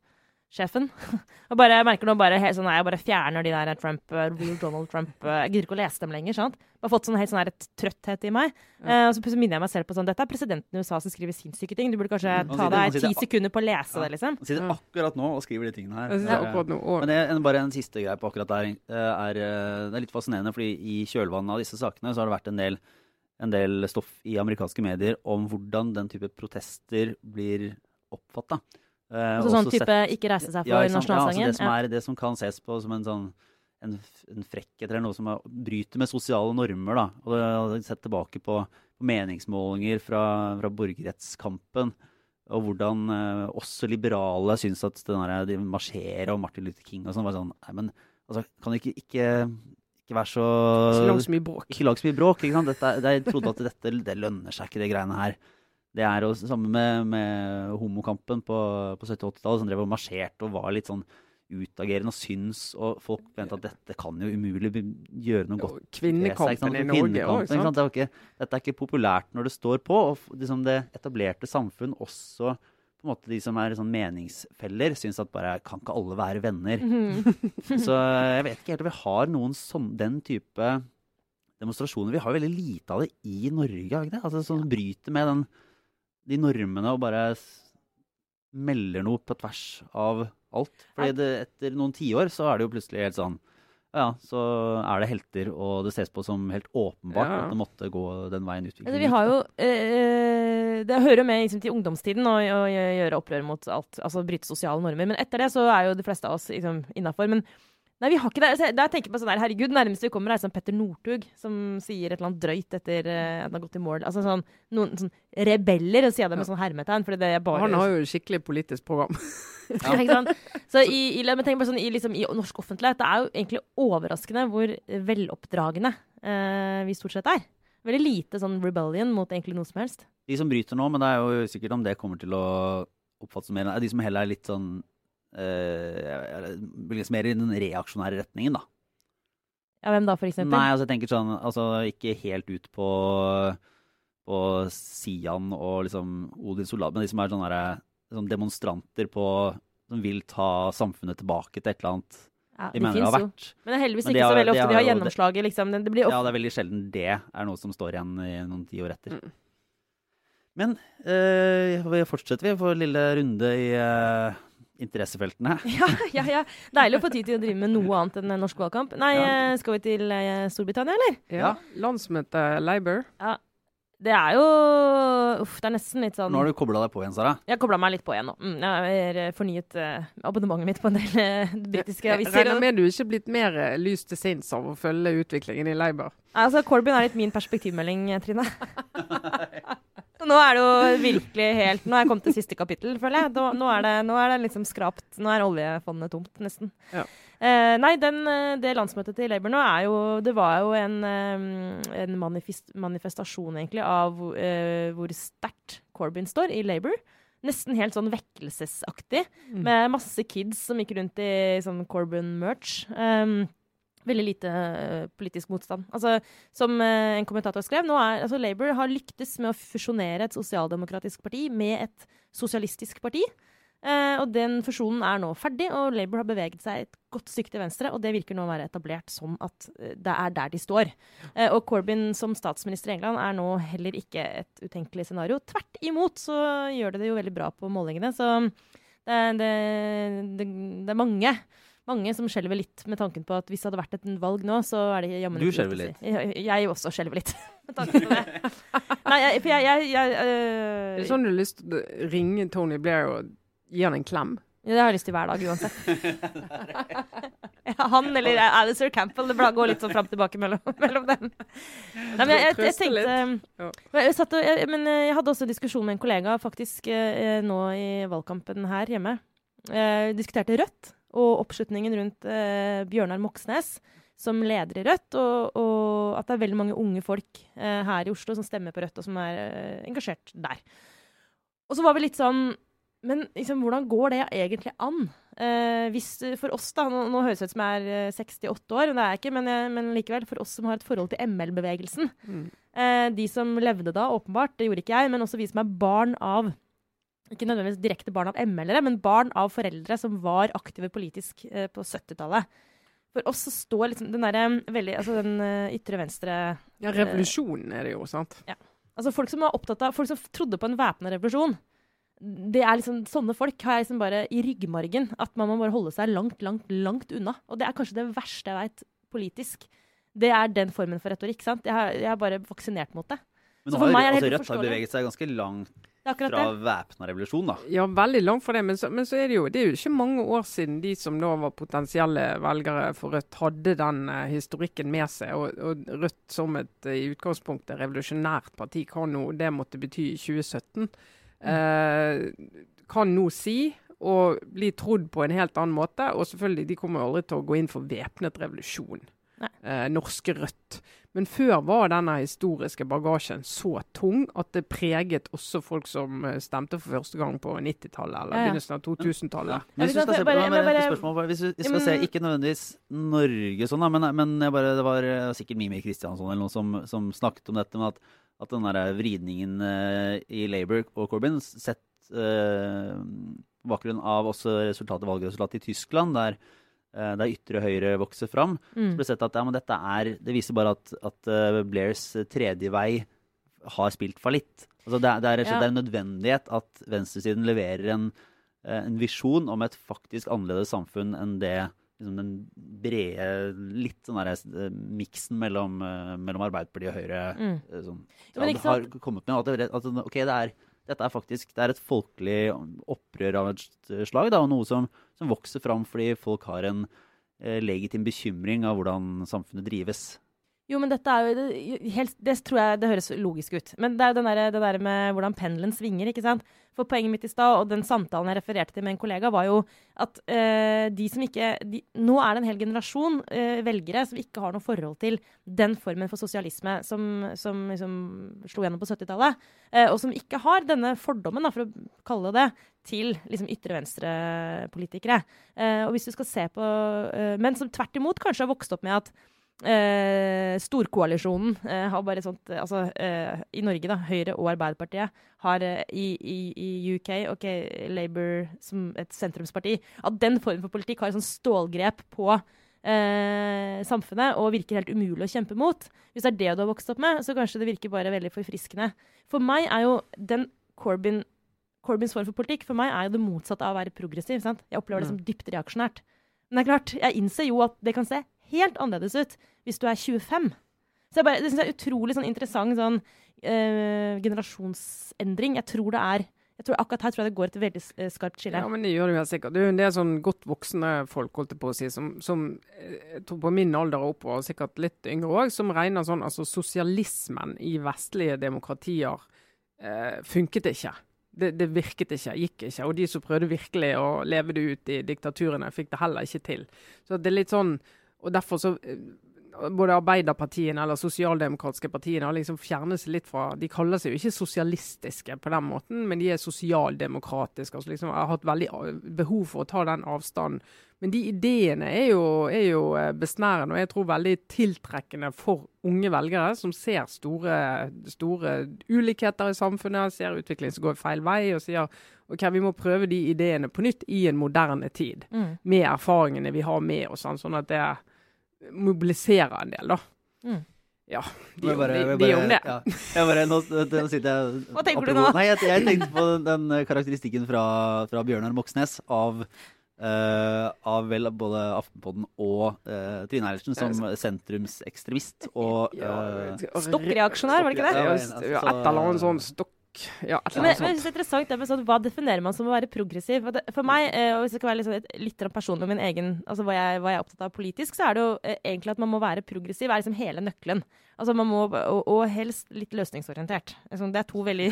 Sjefen. og bare, jeg merker nå bare helt sånn Jeg bare fjerner de der Trump, uh, real Donald Trump uh, Jeg gidder ikke å lese dem lenger, sant? Bare fått sånn helt sånn her trøtthet i meg. Ja. Uh, og så minner jeg meg selv på sånn Dette er presidenten i USA som skriver sinnssyke ting. Du burde kanskje mm. ta deg ti sekunder på å lese ja. det, liksom. Han sitter akkurat nå og skriver de tingene her. Ja. Men det, bare en siste greie på akkurat der. Er, det er litt fascinerende, fordi i kjølvannet av disse sakene så har det vært en del en del stoff i amerikanske medier om hvordan den type protester blir oppfatta. Eh, altså sånn type sett, ikke reise seg for ja, nasjonalsangen? Ja, altså det, som er, det som kan ses på som en sånn en, en frekkhet eller noe som er, bryter med sosiale normer. da. Og det har sett tilbake på, på meningsmålinger fra, fra borgerrettskampen. Og hvordan eh, også liberale syns at den der, de marsjerer og Martin Luther King og sånn var sånn Nei, men altså, kan du ikke, ikke ikke vær så Ikke lag så mye bråk. Ikke lag så mye bråk. ikke sant? Dette, jeg trodde at dette det lønner seg ikke, de greiene her. Det er jo samme med, med homokampen på, på 70-80-tallet, som drev og marsjerte og var litt sånn utagerende og syns, og folk mente at dette kan jo umulig gjøre noe godt. Kvinnekampen i Norge òg, sant? Det dette er ikke populært når det står på. og liksom Det etablerte samfunn også på en måte de som er sånn meningsfeller, syns at bare kan ikke alle være venner. Mm. så jeg vet ikke helt om vi har noen sånn, den type demonstrasjoner. Vi har veldig lite av det i Norge, har ikke det? Altså Som bryter med den, de normene og bare melder noe på tvers av alt. Fordi det, etter noen tiår så er det jo plutselig helt sånn ja, så er det helter, og det ses på som helt åpenbart ja. at det måtte gå den veien utviklingen altså, Vi har jo eh, Det hører med liksom, til ungdomstiden å, å, gjøre opprør mot alt, altså bryte sosiale normer. Men etter det så er jo de fleste av oss liksom, innafor. Men Nei, vi har ikke det. Altså, da jeg tenker på sånn der, herregud, Nærmest vi kommer, er sånn Petter Northug som sier et eller annet drøyt etter uh, at han har gått i mål. Altså sånn, Noen sånn rebeller, sier jeg det med sånn hermetegn. Fordi det er bare... Han har jo skikkelig politisk program. ja. ikke sant? Så i, i, men tenk sånn, i, liksom, i, norsk offentlighet, det er jo egentlig overraskende hvor veloppdragne uh, vi stort sett er. Veldig lite sånn rebellion mot egentlig noe som helst. De som bryter nå, men det er jo sikkert om det kommer til å oppfattes mer, er de som heller er litt sånn uh, mer i den reaksjonære retningen, da. Ja, Hvem da, for eksempel? Nei, altså jeg tenker sånn, altså Ikke helt ut på, på Sian og liksom Odin Soldat, men de som er sånne, sånne demonstranter på Som vil ta samfunnet tilbake til et eller annet ja, de, de mener det har vært. Men det er heldigvis ikke så veldig ofte de har, gjennomslaget. Liksom. Det, ja, det er veldig sjelden det er noe som står igjen i noen tiår etter. Mm. Men øh, fortsetter vi for lille runde i øh, interessefeltene. ja, ja, ja. Deilig å få tid til å drive med noe annet enn norsk valgkamp. Nei, ja. Eh, skal vi til uh, Storbritannia, eller? Ja. Landsmøte Labour. Ja. Det er jo Uff, det er nesten litt sånn Nå har du kobla deg på igjen, Sara. Jeg kobla meg litt på igjen nå. Mm, jeg har eh, fornyet uh, abonnementet mitt på en del uh, britiske Jeg aviser. regner med du ikke er blitt mer uh, lys til sinns av å følge utviklingen i Labour. Altså, Corbyn er litt min perspektivmelding, Trine. nå er det jo virkelig helt Nå er jeg kommet til siste kapittel, føler jeg. Nå, er det, nå er det liksom skrapt. Nå er oljefondet tomt, nesten. Ja. Eh, nei, den, eh, det landsmøtet til Labour nå er jo Det var jo en, eh, en manifest, manifestasjon, egentlig, av eh, hvor sterkt Corbyn står i Labour. Nesten helt sånn vekkelsesaktig, Mm. med masse kids som gikk rundt i sånn Corbyn-merch. Um, veldig lite eh, politisk motstand. Altså, som eh, en kommentator skrev, nå er, altså, Labour har lyktes med å fusjonere et sosialdemokratisk parti med et sosialistisk parti. Eh, og den fusjonen er nå ferdig, og Labour har beveget seg et godt stykke til venstre. Og det virker nå å være etablert som at eh, det er der de står. Eh, og Corbyn som statsminister i England er nå heller ikke et utenkelig scenario. Tvert imot så gjør det det jo veldig bra på målingene. Så det, det, det, det er mange. Mange som skjelver litt med tanken på at hvis det hadde vært et valg nå, så er det jammen Du skjelver litt? si. Jeg, jeg også skjelver litt med tanken på det. Nei, jeg, for jeg, jeg, jeg øh, Er det sånn du har lyst til å ringe Tony Blair og gi han en klem? Ja, det har jeg lyst til hver dag uansett. han eller Alistair Campbell, det går litt sånn fram og tilbake mellom, mellom dem. Nei, men jeg, jeg, jeg tenkte Ja. jeg, satt og, jeg, men eh, jeg hadde også en diskusjon med en kollega faktisk eh, nå i valgkampen her hjemme. Jeg diskuterte Rødt og oppslutningen rundt eh, Bjørnar Moxnes som leder i Rødt, og, og at det er veldig mange unge folk eh, her i Oslo som stemmer på Rødt, og som er eh, engasjert der. Og så var vi litt sånn Men liksom, hvordan går det egentlig an? Eh, hvis, for oss, da, nå, nå høres det ut som jeg er eh, 68 år, men det er jeg ikke, men, jeg, men likevel, for oss som har et forhold til ML-bevegelsen Mm. eh, De som levde da, åpenbart, det gjorde ikke jeg, men også vi som er barn av ikke nødvendigvis direkte barn av ML-ere, men barn av foreldre som var aktive politisk eh, på 70-tallet. For oss så står liksom den derre veldig Altså den eh, ytre venstre Ja, revolusjonen er det jo, sant? Altså folk som var opptatt av Folk som trodde på en væpna revolusjon. Det er liksom, Sånne folk har jeg liksom bare i ryggmargen. At man må bare holde seg langt, langt, langt unna. Og det er kanskje det verste jeg veit politisk. Det er den formen for retorikk. sant? Jeg har, jeg har bare vaksinert mot det. Men Så for har, meg er det altså, Rødt har beveget seg ganske langt fra væpna revolusjon, da. Ja, veldig langt fra det. Men så, men så er det jo det er jo ikke mange år siden de som da var potensielle velgere for Rødt, hadde den uh, historikken med seg. Og, og Rødt som et uh, i utgangspunktet revolusjonært parti, hva nå det måtte bety i 2017, uh, kan nå si og bli trodd på en helt annen måte. Og selvfølgelig, de kommer jo aldri til å gå inn for væpnet revolusjon. Eh, norske Rødt. Men før var denne historiske bagasjen så tung at det preget også folk som eh, stemte for første gang på 90-tallet eller Ja, ja. begynnelsen av 2000-tallet. Men hvis Ja, vi bare- bare- hvis vi, skal se, ikke nødvendigvis Norge sånn, men, men jeg bare, det var eh, sikkert Mimi Kristiansson eller noen som, som snakket om dette med at, at den der vridningen eh, i Labour og Corbyn, sett eh, bakgrunn av også resultatet, valgresultatet i Tyskland, der, der ytre høyre vokser fram, Mm. så ble det sett at ja, men dette er, det viser bare at, at eh, Blairs tredje vei har spilt fallitt. Altså det, det er Ja. det er en nødvendighet at venstresiden leverer en, eh, en visjon om et faktisk annerledes samfunn enn det liksom den brede, litt sånn eh, miksen mellom, eh, mellom Arbeiderpartiet og Høyre Mm. eh, sånn, Ja, har kommet med. At, det, at det- ok, det er, dette er faktisk det er et folkelig opprør av et slag, da, og noe som, som vokser fram fordi folk har en eh, legitim bekymring av hvordan samfunnet drives. Jo, men dette er jo helt, det tror jeg det høres logisk ut. Men det er jo den der, det der med hvordan pendelen svinger, ikke sant. For poenget mitt i stad, og den samtalen jeg refererte til med en kollega, var jo at eh, de som ikke de, Nå er det en hel generasjon eh, velgere som ikke har noe forhold til den formen for sosialisme som, som liksom slo gjennom på 70-tallet. Eh, og som ikke har denne fordommen, da, for å kalle det til liksom ytre venstre-politikere. Eh, og hvis du skal se på eh, Men som tvert imot kanskje har vokst opp med at Eh, storkoalisjonen eh, har bare sånt eh, Altså eh, i Norge, da. Høyre og Arbeiderpartiet har eh, i, i, i UK OK, Labour som et sentrumsparti At den formen for politikk har et sånt stålgrep på eh, samfunnet og virker helt umulig å kjempe mot. Hvis det er det du har vokst opp med, så kanskje det virker bare veldig forfriskende. For meg er jo den Corbyn Corbyns form for politikk for meg er jo det motsatte av å være progressiv. Sant? Jeg opplever det som dypt reaksjonært. Men det er klart, jeg innser jo at det kan se helt annerledes ut hvis du er 25. Så jeg bare, det synes jeg er utrolig sånn interessant sånn eh, generasjonsendring. Jeg tror det er tror Akkurat her tror jeg det går et veldig eh, skarpt skille. Ja, men det gjør det helt sikkert. Det er en sånn godt voksne folk, holdt på å si, som, som eh, på min alder og oppover, sikkert litt yngre òg, som regner sånn altså sosialismen i vestlige demokratier eh, funket ikke. Det, det, virket ikke, gikk ikke. Og de som prøvde virkelig å leve det ut i diktaturene, fikk det heller ikke til. Så det er litt sånn, og derfor så eh, både Arbeiderpartiene eller sosialdemokratiske partiene har liksom fjernet seg litt fra De kaller seg jo ikke sosialistiske på den måten, men de er sosialdemokratiske. altså liksom har hatt veldig behov for å ta den avstanden. Men de ideene er jo, er jo eh, besnærende og jeg tror veldig tiltrekkende for unge velgere som ser store, store ulikheter i samfunnet, ser utvikling som går feil vei, og sier ok, vi må prøve de ideene på nytt i en moderne tid. Mm. Med erfaringene vi har med oss. Sånn at det er mobilisere en del, da. Mm. Ja, de, bare, de, de, de om det. Ja. Jeg bare, nå, nå sitter jeg Hva tenker du nå? Nei, jeg, jeg, tenkte på den karakteristikken fra, fra Bjørnar Moxnes av Uh, av vel både Aftenpodden og uh, Trine Eilertsen som sentrumsekstremist og uh, Stokkreaksjonær, var det ikke det? Ja, et eller annet sånn stokk ja, men, men, det er interessant det med sånn, Hva definerer man som å være progressiv? For meg, eh, og hvis jeg skal være litt, sånn, litt personlig min egen, altså hva jeg, hva jeg, er opptatt av politisk, så er det jo eh, egentlig at man må være progressiv. er liksom hele nøkkelen. Altså man må, og, og helst litt løsningsorientert. Altså, det er to veldig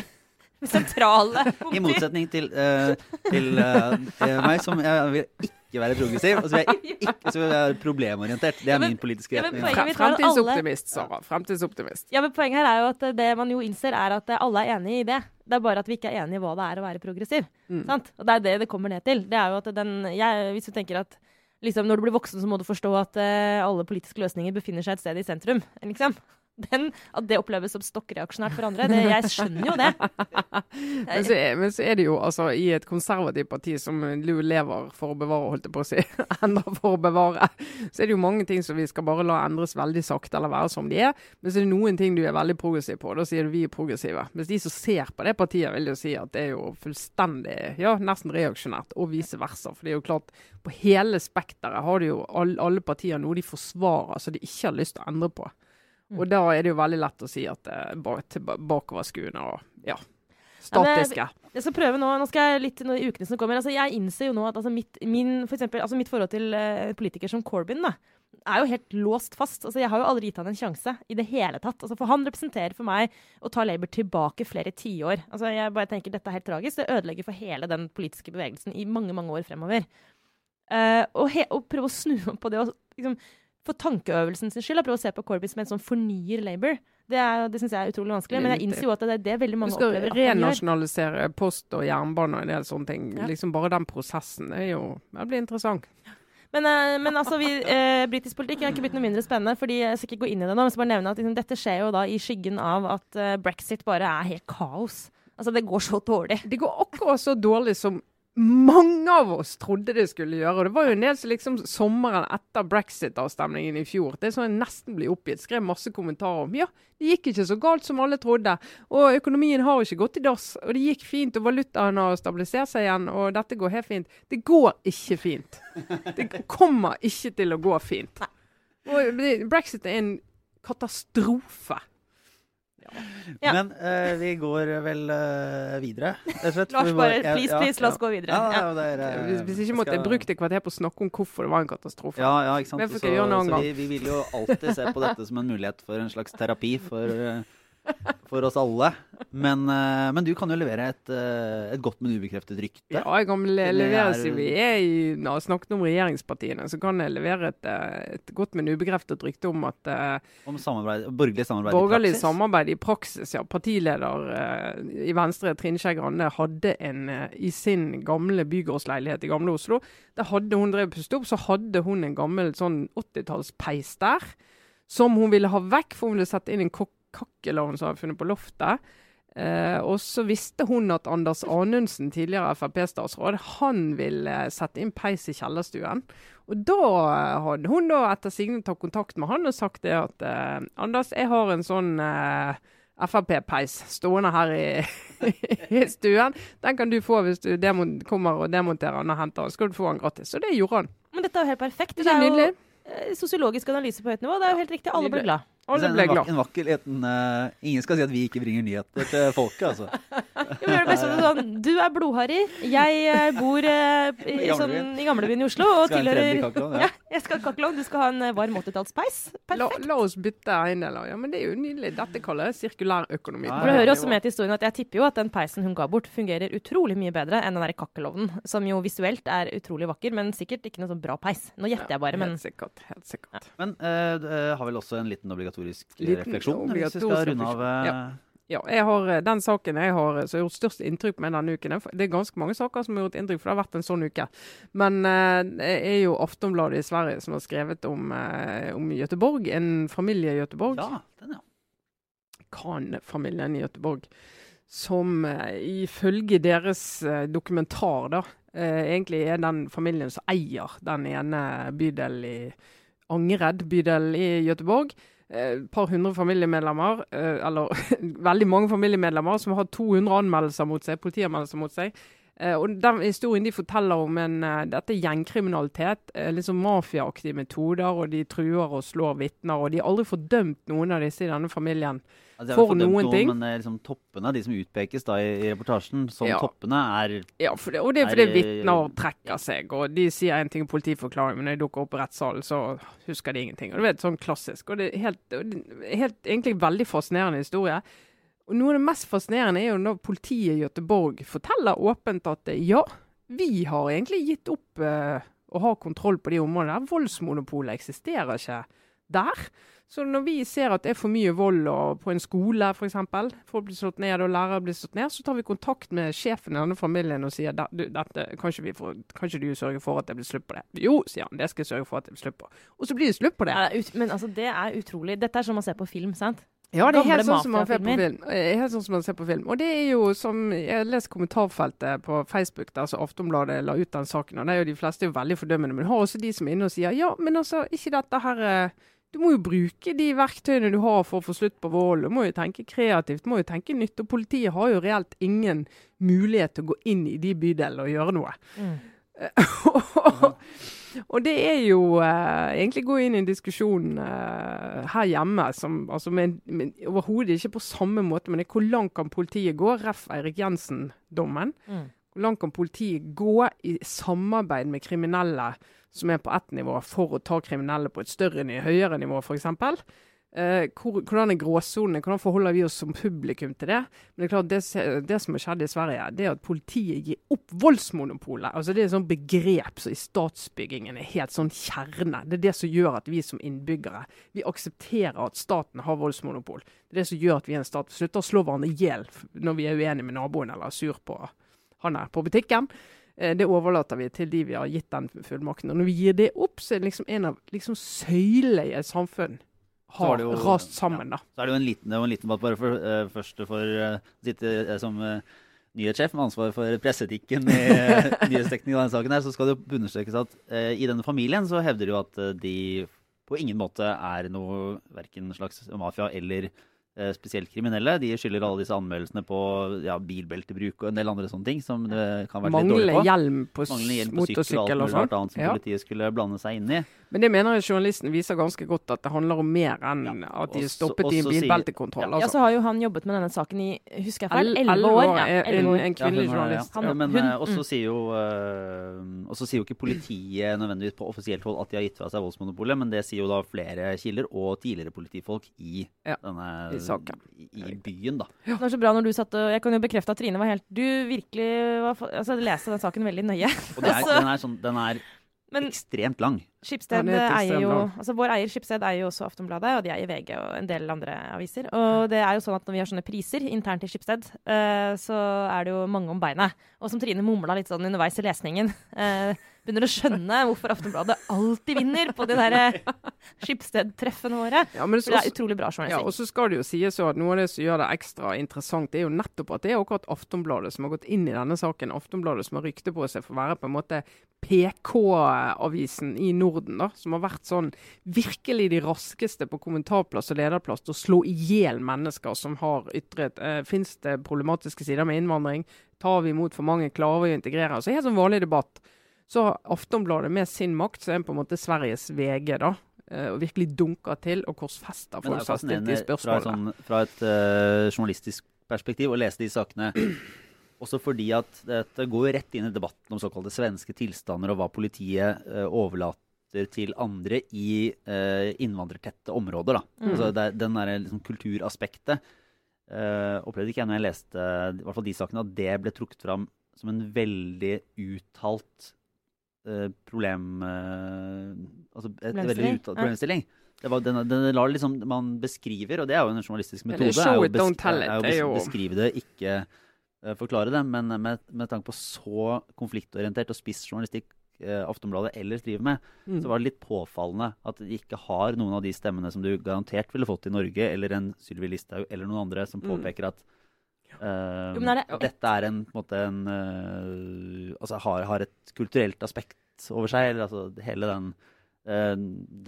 sentrale punkter. I motsetning til, uh, til uh, meg, som jeg vil ikke være progressiv, og så vil jeg ikke så vil jeg være problemorientert. Det er min politiske retning. Ja, Fremtidsoptimist, Sara. Fremtidsoptimist. Ja, men Poenget her er jo at det man jo innser, er at alle er enig i det. Det er bare at vi ikke er enige i hva det er å være progressiv. Mm. Og det er det det kommer ned til. Det er jo at den, jeg, Hvis du tenker at liksom, når du blir voksen, så må du forstå at uh, alle politiske løsninger befinner seg et sted i sentrum. Liksom den, at det oppleves som stokkreaksjonært for andre. Det, jeg skjønner jo det. men, så er, men, så er, det jo altså i et konservativt parti som lever for å bevare, holdt jeg på å si, enda for å bevare, så er det jo mange ting som vi skal bare la endres veldig sakte eller være som de er. Men så er det noen ting du er veldig progressiv på, da sier du vi er progressive. Mens de som ser på det partiet, vil jo si at det er jo fullstendig, ja, nesten reaksjonært, og vice versa. For det er jo klart, på hele spekteret har du jo alle, alle partier noe de forsvarer som de ikke har lyst til å endre på. Mm. Og da er det jo veldig lett å si at det er bakoverskuende og ja, statiske. Ja, jeg skal prøve nå. Nå skal jeg litt i ukene som kommer. Altså, jeg innser jo nå at altså, mitt, min, for eksempel, altså, mitt forhold til uh, politiker som Corbyn da, er jo helt låst fast. Altså, jeg har jo aldri gitt han en sjanse i det hele tatt. Altså, for han representerer for meg å ta Labour tilbake flere tiår. Altså, jeg bare tenker dette er helt tragisk. Det ødelegger for hele den politiske bevegelsen i mange, mange år fremover. Uh, og, og, prøve å snu om på det og liksom for tankeøvelsen sin skyld, å prøve å se på Corby som en sånn fornyer Labour. Det, er, det syns jeg er utrolig vanskelig. Men jeg innser jo at det er det veldig mange opplever. Du skal renasjonalisere post og jernbane og en del sånne ting. Ja. Liksom Bare den prosessen er jo Det blir interessant. Men, uh, men altså, vi, uh, britisk politikk er ikke blitt noe mindre spennende. fordi Jeg skal ikke gå inn i det nå, men skal bare nevne at liksom, dette skjer jo da i skyggen av at eh, brexit bare er helt kaos. Altså, Det går så dårlig. Det går akkurat så dårlig som mange av oss trodde det skulle gjøre. Og det var jo en del som liksom sommeren etter brexit-avstemningen i fjor Det er sånn jeg nesten blir oppgitt. Skrev masse kommentarer om ja, det gikk ikke så galt som alle trodde. Og økonomien har jo ikke gått i dass. Og det gikk fint, og valutaen har stabilisert seg igjen. Og dette går helt fint. Det går ikke fint. Det kommer ikke til å gå fint. Og brexit er en katastrofe. Ja. Men uh, vi går vel uh, videre. Lars, bare, please, please, la oss gå videre. Er, uh, hvis, hvis ikke måtte jeg brukt et kvarter på å snakke om hvorfor det var en katastrofe. Ja, ja ikke sant. Så, så vi, vi, vil jo alltid se på dette som en mulighet for en slags terapi for for oss alle. Men, eh, men, du kan jo levere et, eh, et godt, men ubekreftet rykte. Ja, jeg kan le levere, siden vi er i, har snakket om regjeringspartiene, så kan jeg levere et, eh, et godt, men ubekreftet rykte om at Om samarbeid, borgerlig samarbeid borgerlig i praksis? samarbeid i praksis, ja. Partileder i Venstre, Trine Skei Grande, hadde en i sin gamle bygårdsleilighet i Gamle Oslo. Da hadde hun drevet pustet opp, så hadde hun en gammel sånn 80-tallspeis der. Som hun ville ha vekk, for hun ville sette inn en kokk kakkelovn som har funnet på loftet. Eh, og så visste hun at Anders Anundsen, tidligere Frp-statsråd, han ville sette inn peis i kjellerstuen. Og da hadde hun da etter sigende tatt kontakt med han og sagt det at eh, Anders, jeg har en sånn eh, Frp-peis stående her i, i, stuen. Den kan du få hvis du kommer og demonterer den og henter den. Skal du få den gratis. Så det gjorde han. Men dette er jo helt perfekt. Det er jo eh, sosiologisk analyse på høyt nivå. Det er jo helt riktig. Alle blir glad. Alle ble glad. En vakker liten uh, Ingen skal si at vi ikke bringer nyheter til folket, altså. Vi gjør det best som sånn, Du er blodharry. Jeg eh, bor uh, i, I sånn, i gamlebyen i Oslo og Skal tilhører kakkelovn, ja. ja. jeg skal ha kakkelovn. Du skal ha en varm 80-tallspeis. La, Perfekt. la oss bytte eiendeler. Ja, men det er jo nydelig. Dette kaller jeg sirkulær økonomi. Ja, det ja, hører også med til historien at Jeg tipper jo at den peisen hun ga bort, fungerer utrolig mye bedre enn den der kakkelovnen, som jo visuelt er utrolig vakker, men sikkert ikke noe sånn bra peis. Nå gjetter jeg bare, men Helt sikkert. Helt sikkert. Men uh, har vel også en liten obligatorisk eh, Liten refleksjon? Hvis vi obligatorisk skal runde av eh, Ja. Ja, jeg har, eh, Den saken jeg har som har gjort størst inntrykk med denne uken Det er ganske mange saker som har gjort inntrykk, for det har vært en sånn uke. Men eh, det er jo Aftonbladet i Sverige som har skrevet om, eh, om Göteborg. En familie i Göteborg. Ja, den, ja. Khan-familien i Göteborg. Som eh, ifølge deres dokumentar, da, egentlig er den familien som eier den ene bydelen i Angered bydel i Göteborg. Et eh, par hundre familiemedlemmer, eh, eller veldig mange familiemedlemmer, som har 200 anmeldelser mot seg, politianmeldelser mot seg. Eh, og den Historien de forteller om en, dette gjengkriminalitet, liksom mafiaaktige metoder, og de truer og slår vitner. Og de har aldri fordømt noen av disse i denne familien. Altså, For noen ting. Men eh, liksom, toppene, de som utpekes da i, reportasjen som Ja. toppene, er Ja, det, og det er Er fordi det- vitner trekker seg, og de sier en ting i politiforklaring, men når de dukker opp i rettssalen, så husker de ingenting. Og du vet, sånn klassisk. Og det er helt, er helt egentlig veldig fascinerende historie. Og noe av det mest fascinerende er jo når politiet i Göteborg forteller åpent at eh, ja, vi har egentlig gitt opp uh, å ha kontroll på de områdene. der. Voldsmonopolet eksisterer ikke der. Så når vi ser at det er for mye vold på en skole f.eks., folk blir slått ned og lærere blir slått ned, så tar vi kontakt med sjefen i denne familien og sier "Da- du, dette, kan, ikke vi får, kanskje du sørge for at det blir slutt på det? Jo, sier han, det skal jeg sørge for at det blir slutt på. Og så blir det slutt på det. ja, men altså, det er utrolig. Dette er som å se på film, sant? Ja, det er helt sånn som man ser på film. Helt sånn som man ser på film. Og det er jo som Jeg lest kommentarfeltet på Facebook der så Aftonbladet la ut den saken, og det er jo de fleste er jo veldig fordømmende. Men du har også de som er inne og sier ja, men altså, ikke dette her eh, Du må jo bruke de verktøyene du har for å få slutt på vold. Du må jo tenke kreativt, du må jo tenke nytt. Og politiet har jo reelt ingen mulighet til å gå inn i de bydelene og gjøre noe. Mm. og det er jo eh, egentlig gå inn i en diskusjon eh, her hjemme som altså overhodet ikke på samme måte, men det er hvor langt kan politiet gå? Ref. Eirik Jensen-dommen. Mm. Hvor langt kan politiet gå i samarbeid med kriminelle som er på ett nivå, for å ta kriminelle på et større, høyere nivå, f.eks.? Eh, hvor, hvordan er gråsonene? Hvordan forholder vi oss som publikum til det? Men det er klart, det, det som har skjedd i Sverige, det er at politiet gir opp voldsmonopolet. Altså Det er et sånt begrep som i statsbyggingen er helt sånn kjerne. Det er det som gjør at vi som innbyggere vi aksepterer at staten har voldsmonopol. Det er det som gjør at vi er en stat. Slutter å slå hverandre i hjel når vi er uenige med naboen eller er sur på han er på butikken. Eh, Det overlater vi til de vi har gitt den fullmakten. Og når vi gir det opp, så er det liksom en av liksom søylene i et samfunn har jo- rast sammen. da. Så er det jo en liten, en liten bare for, uh, først for å sitte eh, som uh, nyhetssjef med ansvar for presseetikken i uh, nyhetsdekningen av denne saken her, så skal det jo understrekes at eh, i denne familien så hevder de jo at de på ingen måte er noe verken slags mafia eller spesielt kriminelle. De skylder alle disse anmeldelsene på ja, bilbeltebruk og en del andre sånne ting som det kan være litt dårlig på. hjelm på s- hjelm på og alt motorsykkel og mulig rart annet som Ja. politiet skulle blande seg inn i. Men det mener jeg journalisten viser ganske godt at det handler om mer enn Ja, at de er også- stoppet i en bilbeltekontroll. bilbeltekontroll. Ja, så Altså. har jo han jobbet med denne saken i husker jeg feil, El- elleve år. en, en kvinnelig journalist. Han- Ja, men eh, også mm. sier jo eh, også sier jo ikke politiet nødvendigvis på offisielt hold at de har gitt fra seg voldsmonopolet, men det sier jo da flere kilder og tidligere politifolk i Ja, denne i saken. i, i byen, da. Det var så bra når du satt og Jeg kan jo bekrefte at Trine var helt Du virkelig var, altså, leste den saken veldig nøye. Og det er, den er, sånn, den er Men ekstremt lang. Skipsted er eier jo altså Vår eier Skipsted eier jo også Aftonbladet, og de eier VG og en del andre aviser. Og det er jo sånn at når vi har sånne priser internt i Skipsted, uh, så er det jo mange om beinet. Og som Trine mumla litt sånn underveis i lesningen, eh, begynner å skjønne hvorfor Aftonbladet alltid vinner på de der eh, Skipsted-treffene våre. Ja, men også, det er utrolig bra ja, og så skal det jo sies at noe av det som gjør det ekstra interessant, det er jo nettopp at det er akkurat Aftonbladet som har gått inn i denne saken. Aftonbladet som har rykte på seg for å være på en måte PK-avisen i Norden, da. Som har vært sånn virkelig de raskeste på kommentarplass og lederplass til å slå i hjel mennesker som har ytret eh, Fins det problematiske sider med innvandring? Tar vi imot for mange? Klarer vi å integrere? Altså helt sånn vanlig debatt. Så har Aftonbladet med sin makt, så er på en måte Sveriges VG, da. eh, og virkelig dunker til og korsfester det folk som har stilt de spørsmålene. fra, et sånn, fra et uh, journalistisk perspektiv å lese de sakene. Også fordi at dette går rett inn i debatten om såkalte svenske tilstander og hva politiet uh, overlater til andre i uh, innvandrertette områder. Mm. Altså det, den der, liksom, kulturaspektet uh, opplevde ikke jeg når jeg leste i hvert fall de sakene, at det ble trukket fram som en veldig uttalt problem... Eh, altså et veldig uttalt problemstilling. Det var, den, den lar liksom, man beskriver, og det er jo en journalistisk metode, det show er jo it, don't tell it, er jo det er beskrive det, ikke eh, forklare det. Men med, med tanke på så konfliktorientert og spiss journalistikk eh, Aftonbladet ellers driver med, Mm. så var det litt påfallende at de ikke har noen av de stemmene som du garantert ville fått i Norge, eller en Sylvi Listhaug eller noen andre som Mm. påpeker at eh, Jo, men er det- dette er en, på en måte en uh, Altså har, har et kulturelt aspekt over seg. Eller altså hele den uh,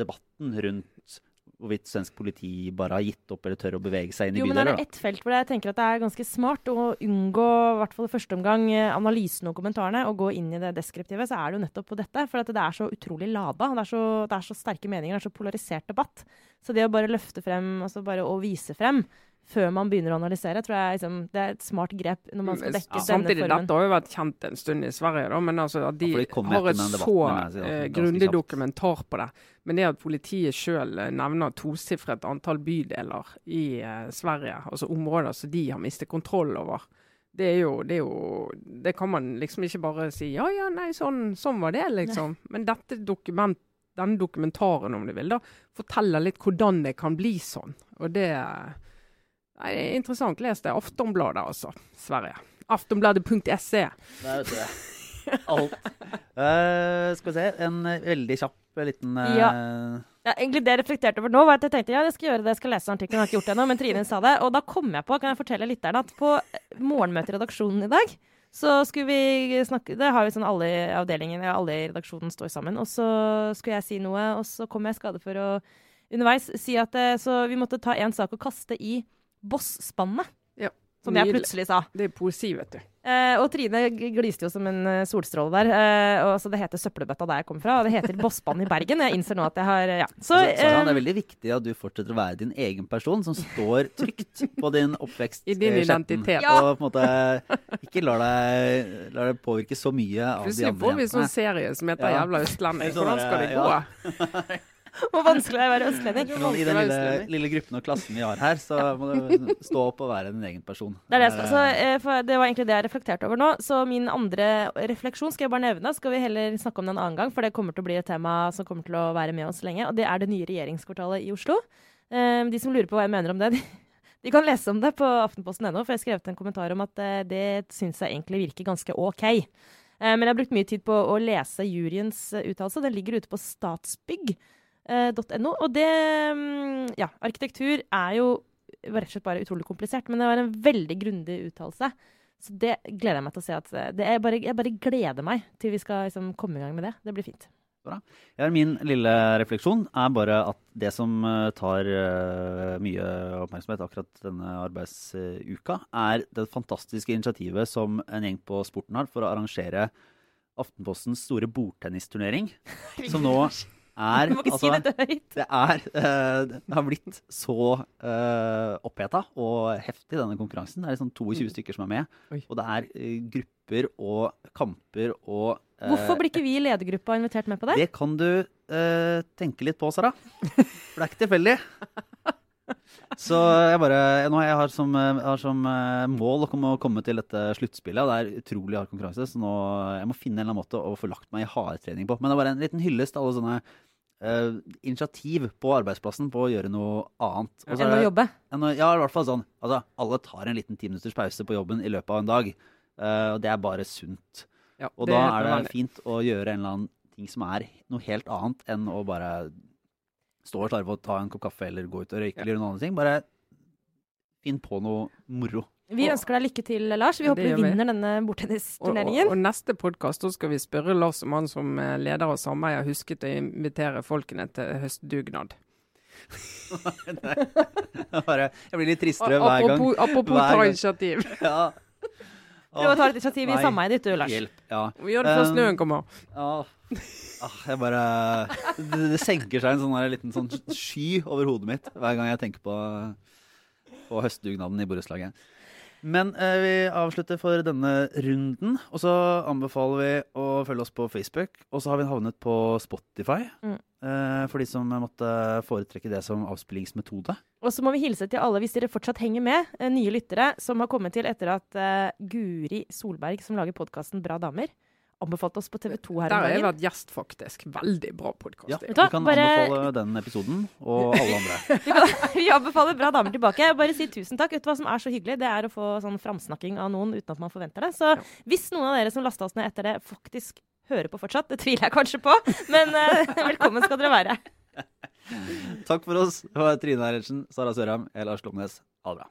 debatten rundt hvorvidt svensk politi bare har gitt opp eller tør å bevege seg inn i Jo, men er det ett felt hvor jeg tenker at det er ganske smart å unngå, i hvert fall i første omgang, eh, analysen og kommentarene, og gå inn i det deskriptive, så er det jo nettopp på dette. For det er så utrolig lada. Det er så, det er så sterke meninger, det er så polarisert debatt. Så det å bare løfte frem, altså bare å vise frem, før man begynner å analysere, tror jeg liksom, det er et smart grep når man skal dekke dekke denne Samtidig, formen. dette har jo vært kjent en stund i Sverige, da, men altså at de, Ja, de har et så eh, grundig dokumentar på det. Men det at politiet sjøl nevner tosifret antall bydeler i eh, Sverige, altså områder som de har mistet kontroll over, det er jo Det, er jo, det kan man liksom ikke bare si ja, ja, nei, sånn, sånn var det, liksom. Men dette dokument, denne dokumentaren, om du vil, da, forteller litt hvordan det kan bli sånn. Og det Nei, det er interessant. Les det. Aftonbladet, altså. Sverige. Aftonbladet.se. Der vet du. Alt. Uh, skal vi se. En eh, veldig kjapp eh, liten uh... Ja. Ja, egentlig det jeg reflekterte over nå, var at jeg tenkte ja, jeg skal gjøre det, jeg skal lese artikkelen, jeg har ikke gjort det ennå, men Trine sa det. Og da kom jeg på, kan jeg fortelle lytterne, at på morgenmøtet i redaksjonen i dag, så skulle vi snakke Det har vi sånn alle i avdelingen, ja, alle i redaksjonen står sammen. Og så skulle jeg si noe, og så kom jeg skade for å underveis si at så vi måtte ta en sak og kaste i Boss-spannet, Ja. som jeg plutselig sa. Det er poesi, vet du. Eh, og Trine gliste jo som en eh, solstråle der. Eh, og så Det heter Søppelbøtta der jeg kommer fra, og det heter Bossbanen i Bergen. Jeg innser nå at jeg har ja. Så, Så, Sara, det er eh, veldig viktig at du fortsetter å være din egen person, som står trygt på din oppvekst. I din eh, identitet. Ja. Og på en måte ikke lar deg, lar deg påvirke så mye av de Plutselig andre får vi sånn serie som heter Ja. Jævla østlending. Sånn Hvordan skal det gå? ja. hvor vanskelig det er å være østlending. I den lille, lille gruppen og klassen vi har her, så må du stå opp og være din egen person. Det, er det, så, eh, for det var egentlig det jeg reflekterte over nå. Så min andre refleksjon skal jeg bare nevne. Skal vi heller snakke om det en annen gang, for det kommer til å bli et tema som kommer til å være med oss lenge. Og det er det nye regjeringskvartalet i Oslo. Eh, de som lurer på hva jeg mener om det, de, de kan lese om det på aftenposten.no, for jeg har skrevet en kommentar om at eh, det syns jeg egentlig virker ganske OK. Eh, men jeg har brukt mye tid på å lese juryens eh, uttalelse. Den ligger ute på Statsbygg. Eh, .no, og det mm, Ja, arkitektur er jo rett og slett bare utrolig komplisert, men det var en veldig grundig uttalelse. Så det gleder jeg meg til å se. at eh, det er bare, Jeg bare gleder meg til vi skal liksom, komme i gang med det. Det blir fint. Ja, min lille refleksjon er bare at det som eh, tar mye oppmerksomhet akkurat denne arbeidsuka, er det fantastiske initiativet som en gjeng på Sporten har for å arrangere Aftenpostens store bordtennisturnering, som nå er Du må ikke si altså, dette høyt. det er uh, Det har blitt så uh, oppheta og heftig, denne konkurransen. Det er liksom 22 stykker som er med. Oi. Og det er uh, grupper og kamper og uh, Hvorfor blir ikke vi i ledergruppa invitert med på det? det kan du eh, tenke litt på, Sara. For det er ikke tilfeldig. Så jeg bare Nå har jeg har som, eh, har som eh, mål å komme, å komme til dette sluttspillet. Det er utrolig hard konkurranse, så nå jeg må finne en eller annen måte å få lagt meg i hardtrening på. Men det er bare en liten hyllest til alle sånne Uh, initiativ på arbeidsplassen på å gjøre noe annet. Enn å jobbe. En, Ja, i hvert fall sånn. Altså, alle tar en liten timinutters pause på jobben i løpet av en dag. Uh, og det er bare sunt. Ja, Og da er det fint å gjøre en eller annen ting som er noe helt annet enn å bare stå og klare på å ta en kopp kaffe eller gå ut og røyke Ja. eller noen andre ting. Bare finn på noe moro. Vi ønsker deg lykke til, Lars. Vi håper du vinner denne Og, og, og neste podkast skal vi spørre Lars om han som eh, leder av sameiet husket å invitere folkene til høstdugnad. Nei, jeg blir litt tristere hver gang. Apropos, apropos Hver gang. initiativ. Ja. Prøv å ta litt initiativ i sameiet ditt, du, Lars. Hjelp. Ja. Vi gjør det før Um, snøen kommer. Ja. Ah, jeg bare det, det senker seg en sånn der liten sånn sky over hodet mitt hver gang jeg tenker på, på høstdugnaden i borettslaget. Men eh, vi avslutter for denne runden. Og så anbefaler vi å følge oss på Facebook. Og så har vi havnet på Spotify. Mm. eh, for de som måtte foretrekke det som avspillingsmetode. Og så må vi hilse til alle, hvis dere fortsatt henger med, eh, nye lyttere som har kommet til etter at eh, Guri Solberg, som lager podkasten Bra damer, anbefalte oss på TV 2 her om dagen. Der har jeg vært gjest, faktisk. Veldig bra podkast. Ja, vi kan bare- anbefale den episoden og alle andre. Vi, kan, vi anbefaler Bra damer tilbake. Bare si tusen takk. Vet du hva som er så hyggelig? Det er å få sånn framsnakking av noen uten at man forventer det. Så hvis noen av dere som lasta oss ned etter det, faktisk hører på fortsatt, det tviler jeg kanskje på, men uh, velkommen skal dere være. Takk for oss. Det var Trine Eilertsen, Sara Sørheim, Lars Lomnes. Ha det bra.